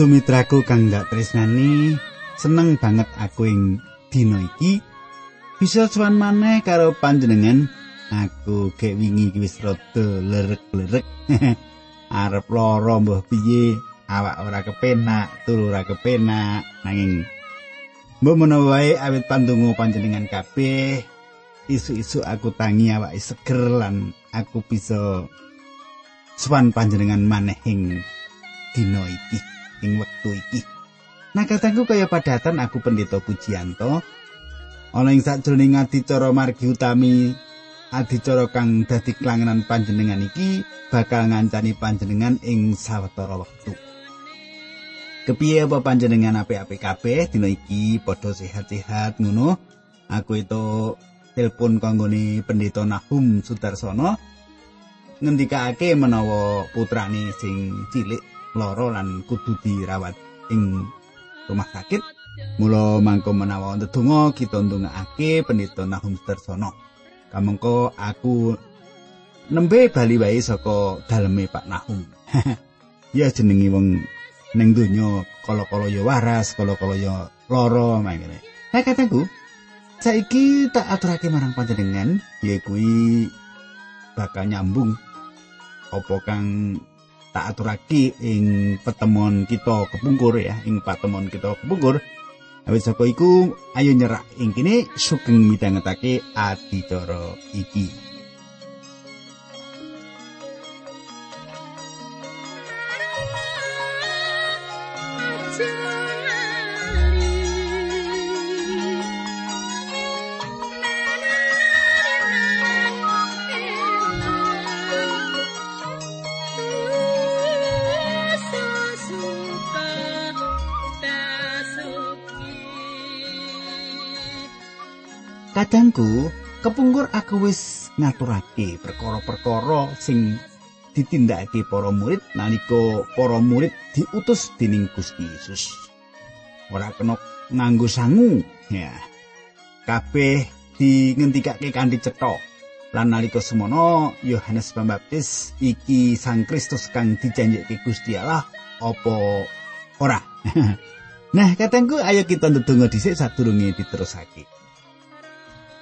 Sumitraku kang gak tresnani, seneng banget aku ing dina iki bisa cuan maneh karo panjenengan. Aku gek wingi wis rada lerek-lerek. Arep lara mbah piye? Awak ora kepenak, turu ora kepenak, nanging mbok menawa wae awit pandonga panjenengan kabeh. Isu-isu aku tangi awak seger lan aku bisa swan panjenengan maneh ing dina iki ing wektu iki. Nah kataku kaya padatan aku pendeta pujianto ana ing sakjroning adicara margi utami adicara kang dadi kelangenan panjenengan iki bakal ngancani panjenengan ing sawetara wektu. Kepiye apa panjenengan apik-apik kabeh dina iki padha sehat-sehat ngono. Aku itu telepon kanggone pendeta Nahum Sudarsono ngendikake menawa putrane sing cilik lara lan kudu dirawat ing rumah sakit. Mula mangko menawa ndedonga kita ndongakake pendeta Nahum Stersana kamangka aku nembe bali wae saka daleme Pak Nahum. Ya jenenge wong ning donya kala-kala ya waras kala-kala ya lara mangene nah kataku saiki tak aturake marang panjenengan ya kuwi bakal nyambung apa kang tak aturake ing pertemuan kita kepungkur ya ing pertemuan kita kepungkur. Awit saka iku ayo nyerah ing kene sugeng midhangetake adicara iki Kadangku, kepungkur aku wis ngaturake perkara-perkara sing ditindakake para murid nalika para murid diutus dening Gusti Yesus. Ora kena nganggo sangu, ya. Kabeh dingendikake kanthi cetha. Lan nalika semono Yohanes Pembaptis iki Sang Kristus kang dijanjike Gusti Allah apa ora? nah, katengku ayo kita ndedonga dhisik sadurunge diterusake.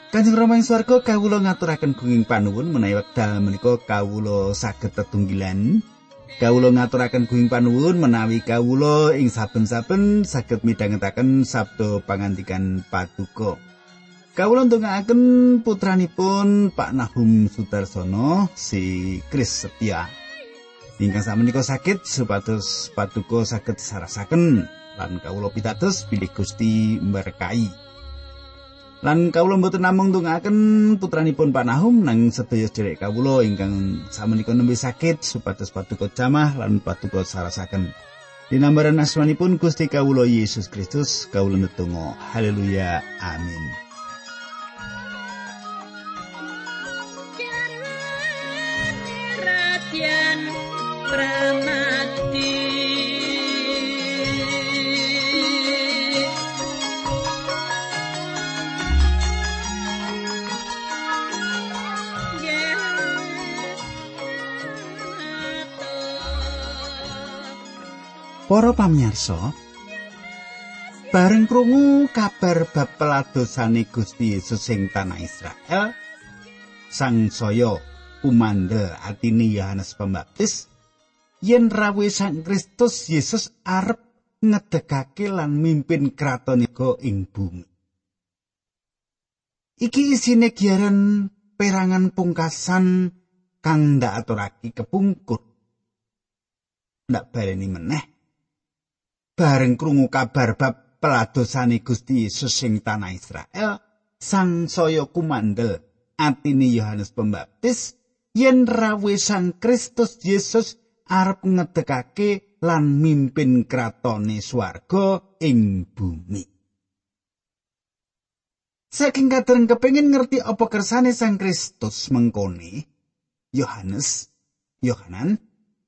Kanjeng Rama ing swarga kawula ngaturaken gunging panuwun menawi wekdal menika kawula saged tetunggilan. Kawula ngaturaken gunging panuwun menawi kawula ing saben-saben saged midhangetaken sabda pangandikan paduka. Kawula ndongaaken putranipun Pak Nahum Sudarsono si Kris Setia. Ingkang sakmenika sakit supados paduka saged sarasaken lan kawula pitados bilih Gusti berkahi. Lan kawula mboten namung ndongaaken putranipun Pak Nahum nang sedaya derek kawula ingkang samenika nembe sakit supados paduka jamah lan paduka sarasaken. Dinambaran asmanipun Gusti kawula Yesus Kristus kawula netunggal. Haleluya. Amin. Para pamirsa, bareng krungu kabar bab peladosane Gusti Yesus ing tanah Israel, sang saya umanda atine Yohanes Pembaptis yen rawuh Sang Kristus Yesus arep ngedegake lan mimpin kraton ing bumi. Iki isine giaran perangan pungkasan kang ndak aturake kepungkur. Ndak baleni meneh bareng krungu kabar bab peladosane Gusti Yesus ing tanah Israel, sang saya kumandel atine Yohanes Pembaptis yen rawuh Sang Kristus Yesus arep ngedekake lan mimpin kratone swarga ing bumi. Saking kadang kepengin ngerti apa kersane Sang Kristus mengkone, Yohanes, Yohanan,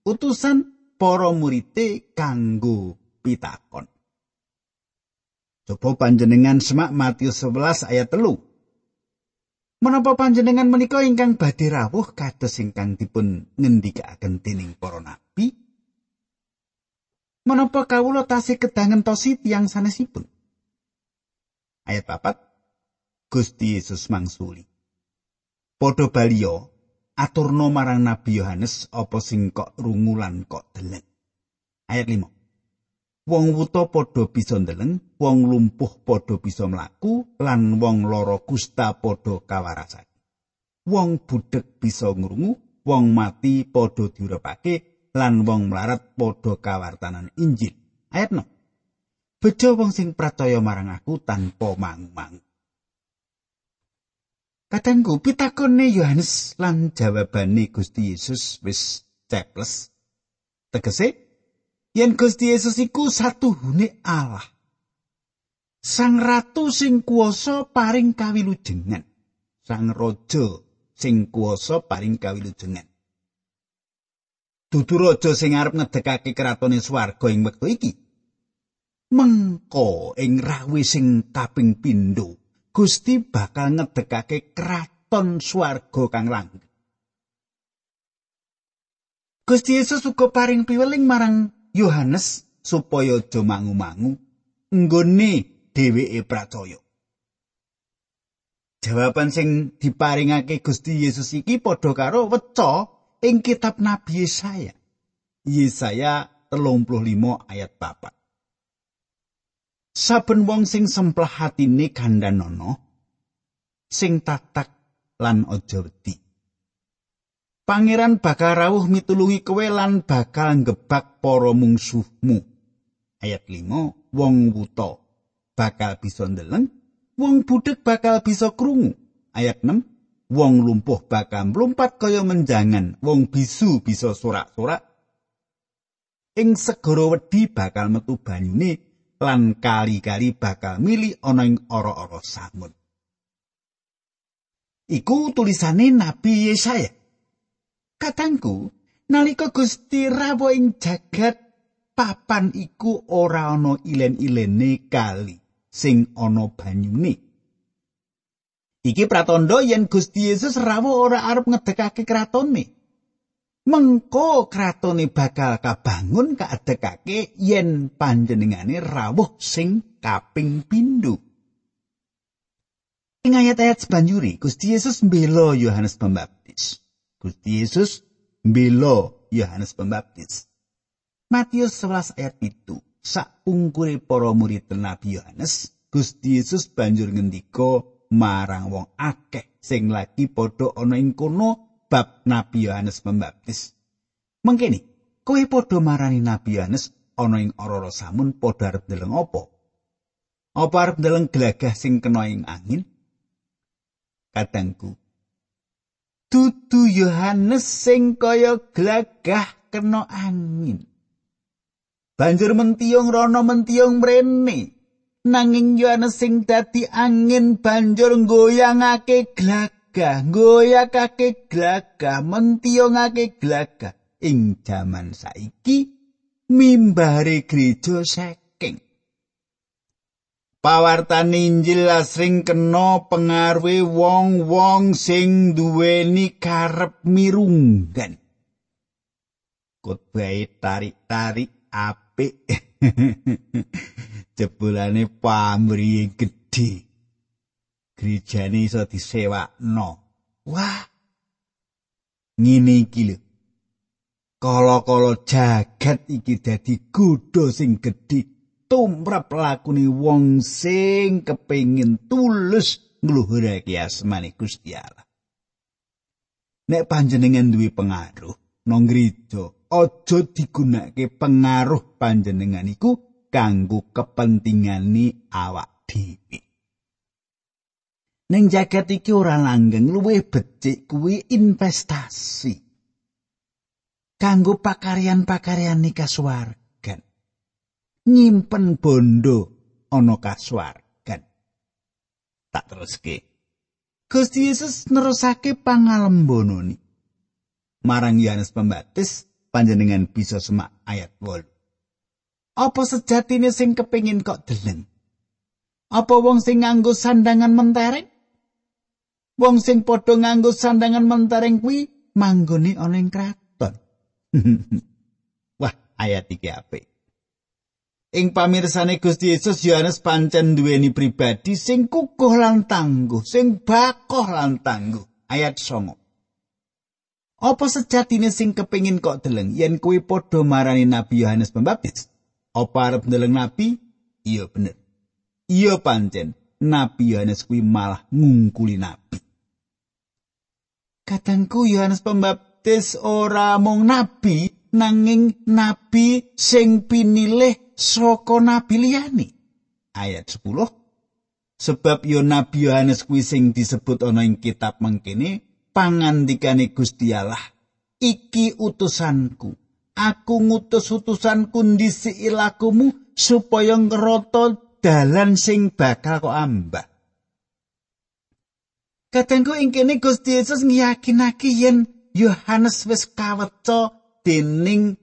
utusan para murite kanggo pitakon. Coba panjenengan semak Matius 11 ayat telu. Menapa panjenengan menika ingkang badhe rawuh kados ingkang dipun ngendikaken dening para nabi? Menapa kawula tasih kedangen tosi tiyang sanesipun? Ayat papat Gusti Yesus mangsuli. Podho baliyo aturno marang Nabi Yohanes apa sing kok rungulan kok deleng. Ayat 5. Wong wuta padha bisa ndeleng, wong lumpuh padha bisa mlaku, lan wong lara kusta padha kawarasake. Wong budhek bisa ngrungu, wong mati padha diurepake, lan wong mlarat padha kawartanan Injil. Ayat 6. Bejo wong sing percaya marang aku tanpa mangu-mangu. Kadangku pitakone Yohanes lan jawabane Gusti Yesus wis ceples. Tegese yen Gusti Yesus iku satuhune Allah. Sang ratu sing kuwasa paring kawilujengan. Sang raja sing kuwasa paring kawilujengan. Dudu raja sing arep ngedekake kratone swarga ing wektu iki. Mengko ing rawe sing kaping pindho Gusti bakal ngedekake kraton swarga kang langgeng. Gusti Yesus uga paring piweling marang Yohanes supaya aja mangu-mangu nggone dheweke percaya. Jawaban sing diparingake Gusti Yesus iki padha karo weca ing kitab Nabi Yesaya. Yesaya 35 ayat 4. saben wong sing semplah hatine gandanono sing tatak lan aja wedi Pangeran bakal rawuh mitulungi kowe lan bakal ngebak para mungsuhmu ayat 5 wong wuta bakal bisa ndeleng wong budhek bakal bisa krungu ayat 6 wong lumpuh bakal mlumpat kaya menjangan wong bisu bisa sorak-sorak ing segara wedi bakal metu banyune lan kali-kali bakal mili ana ing ora-ora samun. Iku tulisane Nabi Yesaya. Katangku, nalika Gusti rawuh ing jagat papan iku ora ana ilen-ilene kali sing ana banyune. Iki pratandha yen Gusti Yesus rawuh ora arep ngedekake kratone. mengko kratone bakal kabangun kaadekake yen panjenengane rawuh sing kaping pindho. Ing ayat-ayat sebanjuri Gusti Yesus mbela Yohanes Pembaptis. Gusti Yesus mbela Yohanes Pembaptis. Matius 11 ayat itu sak ungkure para murid Nabi Yohanes Gusti Yesus banjur ngendika marang wong akeh sing lagi padha ana ing kono bab Nabi Yohanes Pembaptis. Mengkene, kowe padha marani Nabi Yohanes ana ing ora samun padha arep ndeleng apa? Apa arep ndeleng glagah sing kena ing angin? Katengku. Dudu Yohanes sing kaya glagah kena angin. Banjur mentiung rono mentiung mrene. Nanging Yohanes sing dadi angin banjur nggoyangake glagah. glagah goyakake glagah mentiyongake glagah ing jaman saiki mimbare gereja saking pawartan Injil asring kena pengaruhi wong-wong sing duweni karep mirunggan kotbae tarik-tarik apik jebulane pamrih gedhe gerejane iso disewakno. Wah. Ngene iki lho. Kala-kala jagat iki dadi godho sing gedhe tumrap lakune wong sing kepengin tulus ngluhurake asmane Gusti Allah. Nek panjenengan duwe pengaruh nang gereja, aja digunakake pengaruh panjenengan iku kanggo kepentingane awak dhewe. Ning jagat iki ora langgeng luwih becik kuwi investasi. Kanggo pakaryan-pakaryan kasuwargan. Nyimpen bondo ana kasuwargan. Tak teruske. Gusti Yesus nerusake pangalembononi. Marang Yohanes Pembaptis panjenengan bisa semak ayat 8. Apa sejatine sing kepingin kok deleng? Apa wong sing nganggo sandangan mentereng? wong sing padha nganggo sandangan mentereng kuwi manggone ana ing kraton. Wah, ayat iki apik. Ing pamirsane Gusti Yesus Yohanes pancen duweni pribadi sing kukuh lan tangguh, sing bakoh lan tangguh. Ayat 9. Apa sejatine sing kepingin kok deleng yen kuwi padha marani Nabi Yohanes Pembaptis? Apa arep ndeleng nabi? Iya bener. Iya pancen Nabi Yohanes kuwi malah ngungkuli nabi. Kadangku Yohanes Pembaptis ora mung nabi, nanging nabi sing pinilih saka nabi liyane. Ayat 10 Sebab yo Nabi Yohanes kuwi sing disebut ana ing kitab mangkene pangandikane Gusti Allah. Iki utusanku. Aku ngutus utusanku ndisi ilakumu supaya ngrata dalan sing bakal kok ambah. Katengku ing kene Gusti Yesus ngiyakinake yen Yohanes wis kaweca dening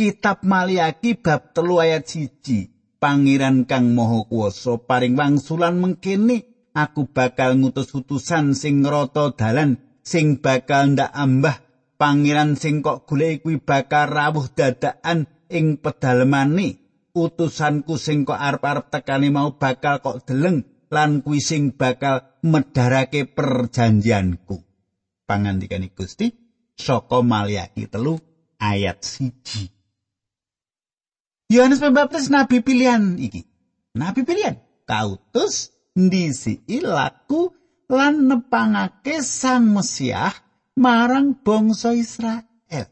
kitab Maliaki bab telu ayat siji. Pangeran kang Maha Kuwasa paring wangsulan mengkene aku bakal ngutus utusan sing ngrata dalan sing bakal ndak ambah. Pangeran sing kok golek kuwi bakal rawuh dadakan ing pedalemane. Utusanku sing kok arep-arep tekane mau bakal kok deleng lan kuwi sing bakal medharake perjanjianku. Pangandikane Gusti saka Maliaki telu ayat siji Yohanes Pembaptis nabi pilihan iki. Nabi pilihan kautus ndisi laku lan nepangake sang Mesiah marang bangsa Israel.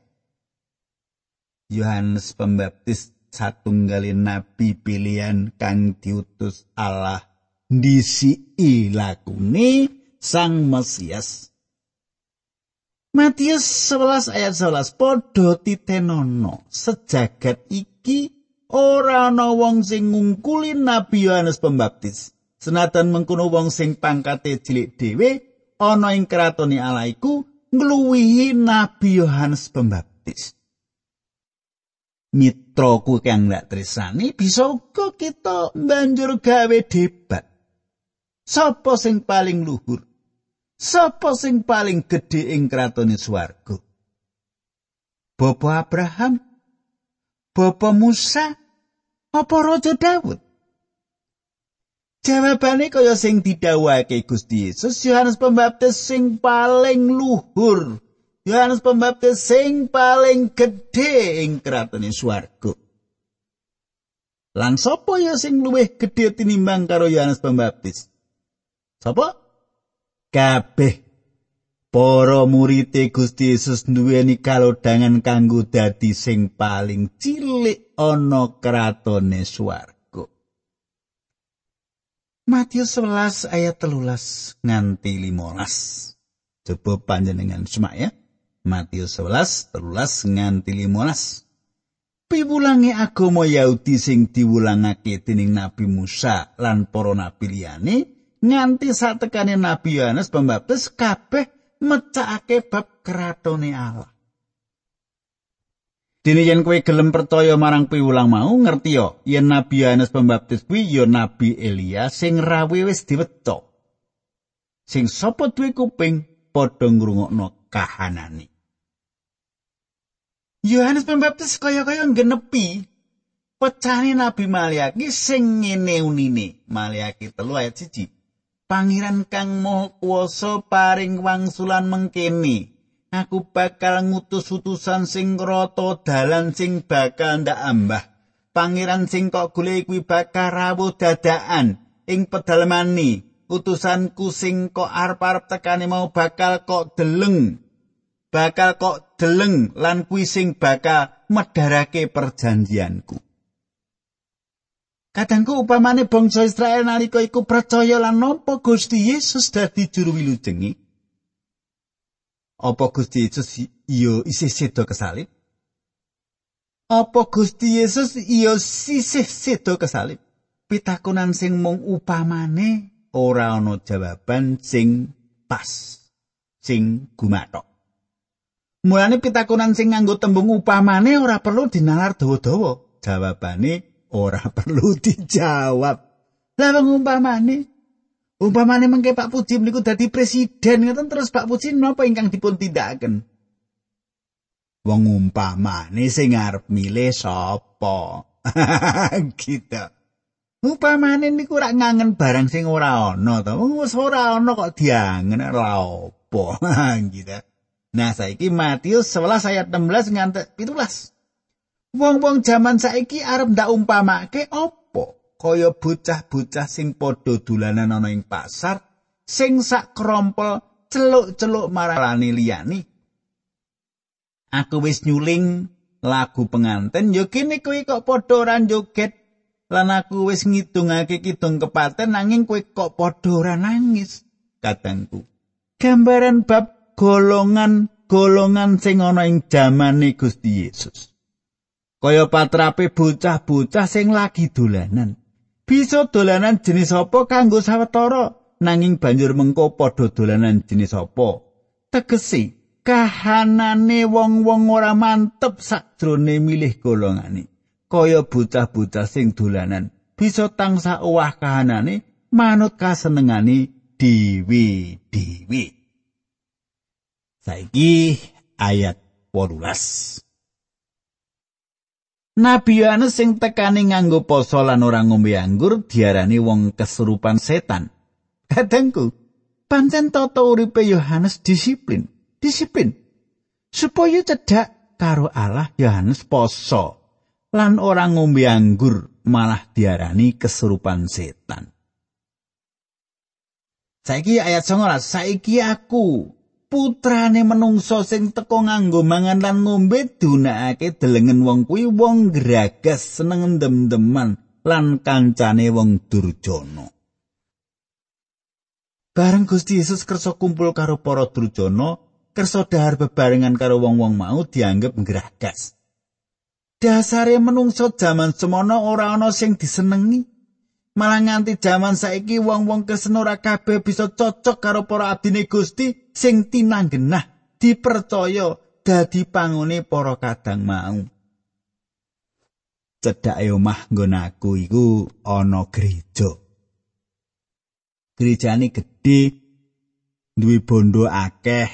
Yohanes Pembaptis satunggalin nabi pilihan kang diutus Allah ndisi lakune sang Mesias. Matius 11 ayat 11 padha titenono sejagat iki ora ana wong sing ngungkuli Nabi Yohanes Pembaptis. Senatan mengkono wong sing pangkate cilik dhewe ana ing kratone Allah iku ngluwihi Nabi Yohanes Pembaptis. Mitraku kang ndak tresani bisa uga kita banjur gawe debat. Sapa sing paling luhur? Sapa sing paling gedhe ing kratone swarga? Bapak Abraham Bapa Musa apa Raja Daud? Jawabane kaya sing didhawuhake Gusti Yesus Yohanes Pembaptis sing paling luhur. Yohanes Pembaptis sing paling gedhe ing kratone swarga. Lan sapa ya sing luwih gedhe tinimbang karo Yohanes Pembaptis? Sapa? Kabeh Para murid Gusti Yesus duweni kalodhangan kanggo dadi sing paling cilik ana kratone swarga. Matius 11 ayat 13 nganti 15. Coba panjenengan semak ya. Matius 11 13 nganti 15. Piwulange agama Yahudi sing diwulangake dening Nabi Musa lan para nabi liyane nganti satekane Nabi Yohanes Pembaptis kabeh mecakake bab kratone Allah. Dene yen kowe gelem percaya marang piwulang mau ngerti yo yen Nabi Yohanes Pembaptis kuwi yo Nabi Elia sing rawe wis diweca. Sing sapa duwe kuping padha ngrungokno kahanane. Yohanes Pembaptis kaya-kaya genepi pecane Nabi Maliaki sing ngene unine. Maliaki telu ayat 1. Pangeran kang Maha Kuwasa paring wangsulan mengkene. Aku bakal ngutus utusan sing rata dalan sing bakal ndak ambah. Pangeran sing kok golek kuwi bakal rawuh dadakan ing pedalemani. Utusanku sing kok arep-arep tekane mau bakal kok deleng. Bakal kok deleng lan kuwi sing bakal medharake perjanjianku. Kadangku upamane bangsa Israel nalika iku percaya lan nampa Gusti Yesus dadi juru wilujengi. Apa Gusti Yesus iyo isih sedo kesalib? Apa Gusti Yesus iyo sisih sedo kesalib? Pitakonan sing mung upamane ora ana jawaban sing pas, sing gumathok. Mulane pitakonan sing nganggo tembung upamane ora perlu dinalar dawa-dawa. Jawabane ora perlu dijawab. Lah wong umpamane umpamane mengke Pak Puji niku dadi presiden ngoten terus Pak Puji napa ingkang dipun tindakaken? Wong umpamane sing arep milih sapa? gitu. Upamane niku rak ngangen barang sing ora ana to. Wis ora ana kok diangen ora apa. Nah, saiki Matius 11 ayat 16 nganti 17. Wong-wong jaman saiki arep ndak umpamake apa? Kaya bocah-bocah sing padha dolanan ana ing pasar sing sak krompol celuk-celuk marani liyane. Aku wis nyuling lagu penganten yo kene kowe kok padha ora joget lan aku wis ngitungake kidung kepaten nanging kowe kok padha ora nangis kadangku gambaran bab golongan golongan sing ana ing jamane Gusti Yesus kaya patrape bocah-bocah sing lagi dolanan. Bisa dolanan jenis apa kanggo sawetara? Nanging banjur mengko padha dolanan jenis apa? Tegese kahanane wong-wong ora mantep sakjroning milih golongane. Kaya bocah-bocah sing dolanan bisa tangsa owah kahanane manut kasenengane dewi-dewi saiki ayat 18 Nabi Yohanes sing tekani nganggo poso lan ora ngombe anggur diarani wong kesurupan setan. Kadangku, pancen tata uripe Yohanes disiplin. disiplin supaya cedhak karo Allah Yohanes poso lan ora ngombe anggur malah diarani kesurupan setan saiki ayat 19 saiki aku putrane menungso sing teko nganggo mangan lan ngombe dunakake delengen wong kuwi wong gragas seneng ndem-ndeman lan kancane wong durjana Bareng Gusti Yesus kersa kumpul karo para durjana, kersa dahar bebarengan karo wong-wong mau dianggep ngragas. Dasare menungso jaman semono ora ana sing disenengi. Malah nganti jaman saiki wong-wong kesenora kabeh bisa cocok karo para abdine Gusti sing tinanggenah dipercaya dadi pangune para kadang mau. Cedhake omah nggon aku iku ana gereja. Gerejane gedhe duwe bondo akeh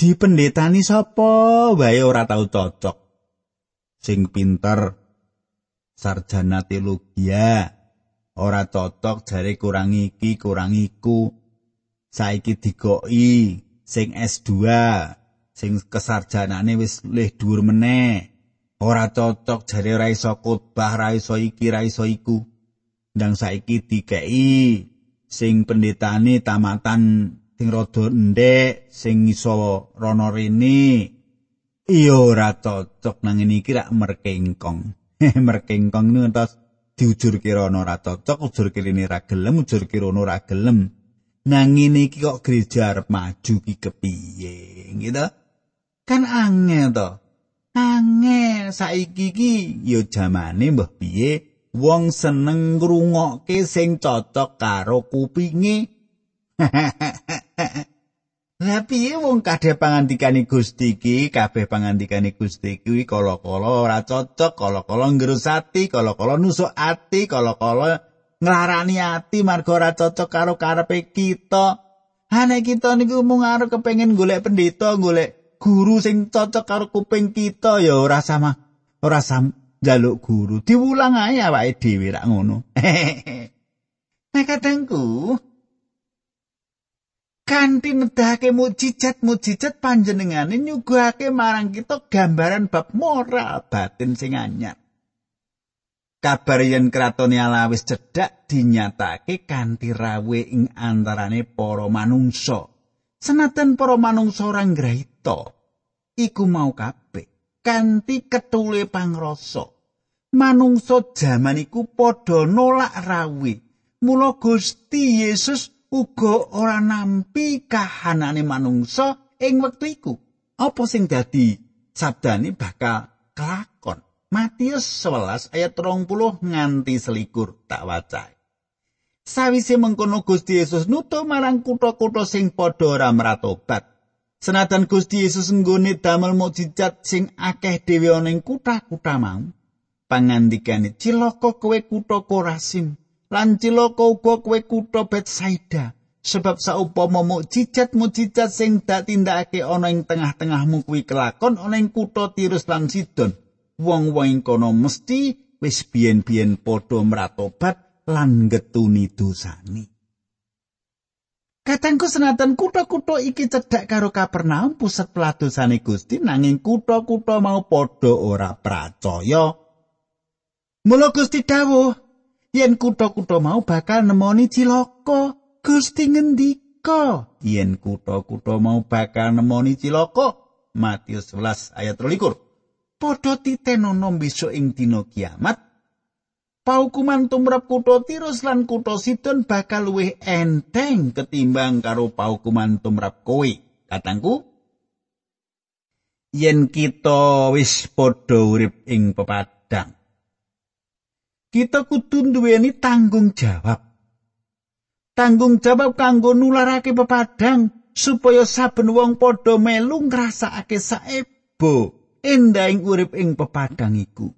dipendhetani sapa wae ora tau cocok sing pinter sarjana teologi ora cocok jare kurang iki kurang iku. Saiki digoki sing S2 sing kesarjanane wis luwih dhuwur meneh. Ora cocok jare ora iso khotbah ora iso iki ora iso iku. Ndang saiki dikeki sing pendetane tamatan sing rada ndek sing iso rono rene. Iya ora cocok nang iki rak merkengkong merkengkong niku entas diujurke rono ora cocok ujurke rene ra gelem ujurke rono ra gelem. Nang ngene iki kok gereja arep maju ki kepiye gitu? Kan angel to. Angel saiki iki ya jamane mbah piye? Wong seneng ngrungokke sing cocok karo kupinge Lah piye wong kadhe pangandikane Gusti iki, kabeh pangandikane Gusti iki kala-kala ora cocok, kala-kala ngrusati, kala-kala nusuk ati, kala-kala nglarani ati marga ora cocok karo karepe kita. Hane kita niku mung arep kepengin golek pendeta, golek guru sing cocok karo kuping kita ya ora sama ora sam jaluk guru. Diwulang ae awake dhewe rak ngono. Nek kadangku, kanthi nedake mujizat-mujizat panjenengane nyuguhake marang kita gambaran bab moral batin sing anyar. Kabar yen kratone Allah wis cedhak dinyatake kanthi rawe ing antarane para manungsa. Senajan para manungsa ora ngraita, iku mau kabeh kanthi ketule pangrasa. Manungsa jaman iku padha nolak rawe. Mula Gusti Yesus uga ora nampi kahanane manungsa ing wektu iku. Apa sing dadi sabdane bakal kelakon? Matius 11 ayat 30 nganti selikur tak waca. Sawise mengkono Gusti Yesus nutu marang kutha-kutha sing padha ora meratobat. Senajan Gusti Yesus nggone damel mukjizat sing akeh dhewe ana ing kutha-kutha mau, pangandikane cilaka kowe kutha Korasim. Lan cilaka uga kowe kutha Betsaida sebab saupama mukjizat-mukjizat sing dak tindakake ana ing tengah-tengahmu kuwi kelakon ana ing kutha Tirus lan Sidon wong-wong ing kono mesti wis biyen-biyen padha mratobat lan ngetuni dosane. Katengku senajan kutha-kutha iki cedhak karo Kapernaum pusat peladosane Gusti nanging kutha-kutha mau padha ora percaya. Mula Gusti dawuh yen kutha-kutha mau bakal nemoni cilaka. Gusti ngendika yen kutha-kutha mau bakal nemoni cilaka. Matius 11 ayat 23. Padha titenono besok ing dina kiamat paukuman tumrap kutha Tirus lan kutha Sidon bakal luwih enteng ketimbang karo paukuman tumrap kowe. Katangku, yen kita wis padha urip ing pepadang, kita kudu duweni tanggung jawab. Tanggung jawab kanggo nularake pepadang supaya saben wong padha melu ngrasakake saebo endahing urip ing pepadang iku.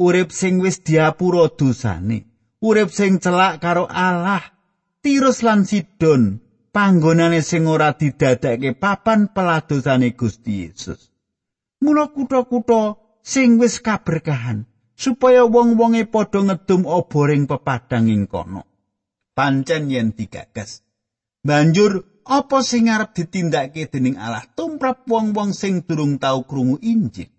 urip sing wis diapura dosane, urip sing celak karo Allah, Tirus lan Sidon, panggonane sing ora didadekake papan peladosane Gusti Yesus. Mula kutha-kutha sing wis kaberkahan supaya wong-wonge padha ngedum oboring pepadang ing kono. Pancen yen digagas. Banjur apa sing arep ditindakake dening Allah tumrap wong-wong sing durung tau krungu Injil?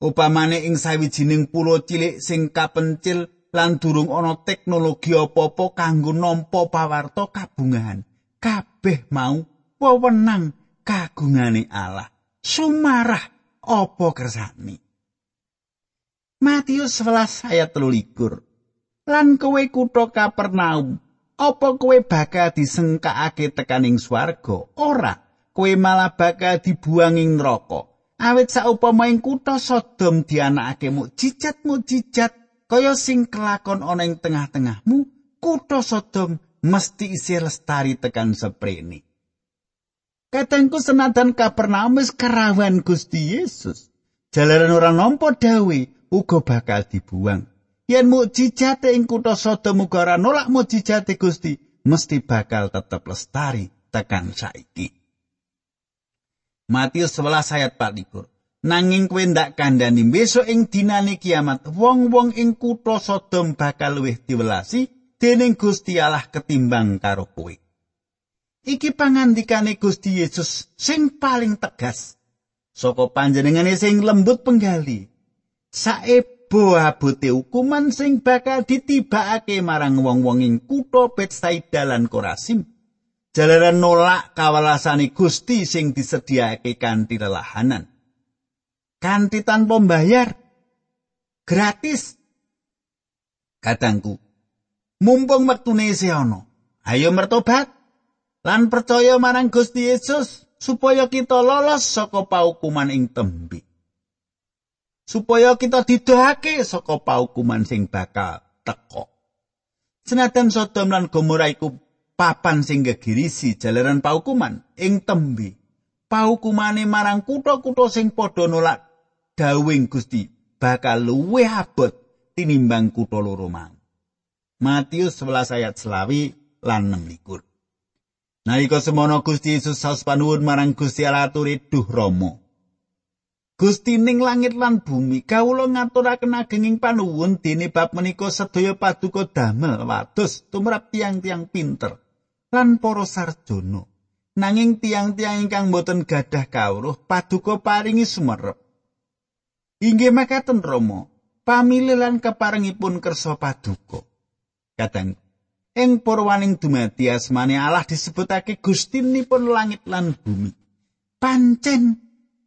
upamane ing sawijining pulo cilik sing kapencil lan durung ana teknologi apa-apa kanggo nampa pawarta kabungahan kabeh mau wewenang kagungane Allah sumarah apa kersane Matius 11 ayat 13 lan kowe kutha Kapernaum apa kowe bakal disengkakake tekaning swarga? Ora. Kowe malah bakal dibuang ing neraka. Awit saupama ing kutha Sodom dianakake mukjizat mukjizat kaya sing kelakon ana ing tengah-tengahmu. Kutha Sodom mesti isih lestari tekan seprene. Katengku senadan Kapernaum wis kerawan Gusti Yesus. Jalaran ora nampa dawe uga bakal dibuang yen mukjizat ing kutha Sodom ora nolak mukjizat Gusti mesti bakal tetep lestari tekan saiki Matius 11 ayat 24. Nanging kowe ndak kandhani besok ing dinane kiamat wong-wong ing kutha Sodom bakal luwih diwelasi dening Gusti Allah ketimbang karo kowe. Iki pangandikane Gusti Yesus sing paling tegas. Saka panjenengane sing lembut penggali. Saebo abote hukuman sing bakal ditibakake marang wong-wong ing kutha Betsaida lan Korasim. jalaran nolak kawalasane Gusti sing disediakake kanthi lelahanan. Kanthi tanpa bayar. Gratis. Katangku, mumpung wektune isih ana, ayo mertobat lan percaya marang Gusti Yesus supaya kita lolos saka paukuman ing tembi. Supaya kita didohake saka paukuman sing bakal teko. Senajan Sodom lan Gomora iku papan sing gegirisi jalaran paukuman ing tembe paukumane marang kutha-kutha sing padha nolak dawing Gusti bakal luwih abot tinimbang kutha loro mau. Matius 11 ayat selawi lan 16 Nalika semono Gusti Yesus saus panuwun marang Gusti Allah aturi duh Rama Gusti ning langit lan bumi kawula ngaturaken agenging panuwun dene bab menika sedaya paduka damel wados tumrap tiang-tiang pinter lan para sarjana. Nanging tiang-tiang ingkang boten gadah kawruh paduka paringi sumerep. Inggih makaten Rama pamilih lan keparengipun kersa paduka. Kadang ing purwaning dumadi asmane Allah disebutake Gustinipun langit lan bumi. Pancen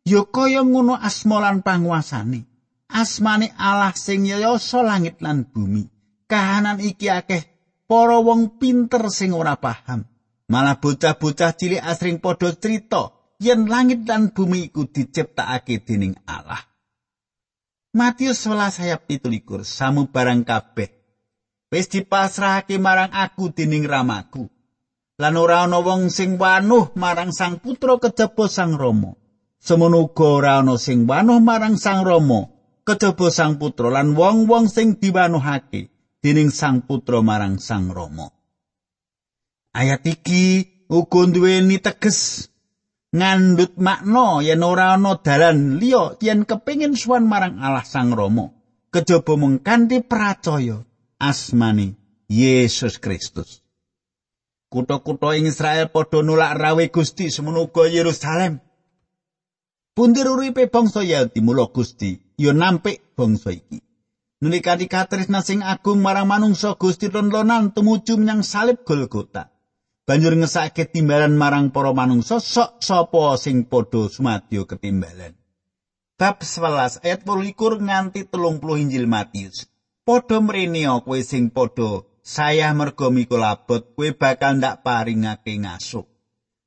ya kaya ngono asma lan panguasane asmane Allah sing yasa langit lan bumi kahanan iki akeh para wong pinter sing ora paham. Malah bocah-bocah cilik asring padha crita yen langit dan bumi iku diciptakake dening Allah. Matius 11 ayat 17 samu barang kabeh wis dipasrahake marang aku dening ramaku. Lan ora ana wong sing wanuh marang Sang Putra kejaba Sang Rama. Semono uga ora ana sing wanuh marang Sang Rama kejaba Sang Putra lan wong-wong sing diwanuhake dening Sang Putra marang Sang Rama. Ayat iki uga duweni teges. Ngandut makna yen ora ana dalan liya yen kepingin suwan marang Allah Sang Rama kejaba mung kanthi percaya asmani Yesus Kristus. Kutha-kutha ing Israel padha nolak rawe Gusti semono uga Yerusalem Pundir uripe bangsa Yahudi mula Gusti ya nampik bangsa iki Nulikati katresna sing agung marang manungsa Gusti lonan tumuju menyang salib Golgota banjur ngesake timbalan marang para manungsa sok sapa sing padha sumadyo ketimbalan. Bab 11 ayat 21 nganti 30 Injil Matius. Padha mrene kowe sing padha saya merga mikul abot kowe bakal ndak paringake ngasuk.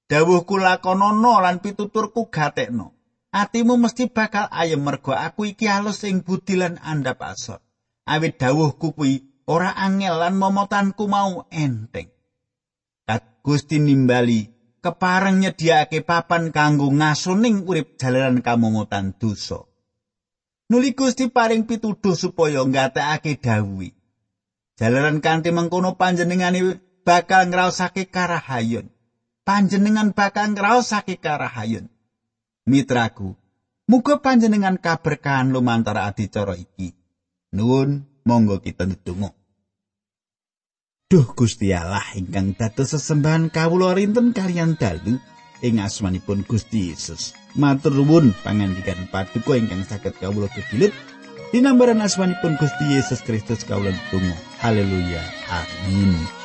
Dawuhku lakonono lan pituturku gatekno. Atimu mesti bakal ayem merga aku iki alus ing budi lan andhap asor. Awit dawuhku kuwi ora angel lan momotanku mau enteng. Gusti nimbali kepareng nyediake papan kanggo ngasuning urip jalaran kamungutan dosa. Nuli Gusti paring pituduh supaya ngatekake dawuh. Jalaran kanthi mengkono panjenengane bakal ngraosake karahayun. Panjenengan bakal ngraosake karahayun. Mitraku, muga panjenengan kaberkahan lumantar adicara iki. Nuwun, monggo kita ndedonga. Duh Gusti Allah ingkang dados sesembahan kawula rinten kalian dalu ing asmanipun Gusti Yesus. Matur nuwun pangandikan paduka ingkang saged kawula kegilut dinambaran asmanipun Gusti Yesus Kristus kawula tunggu. Haleluya. Amin.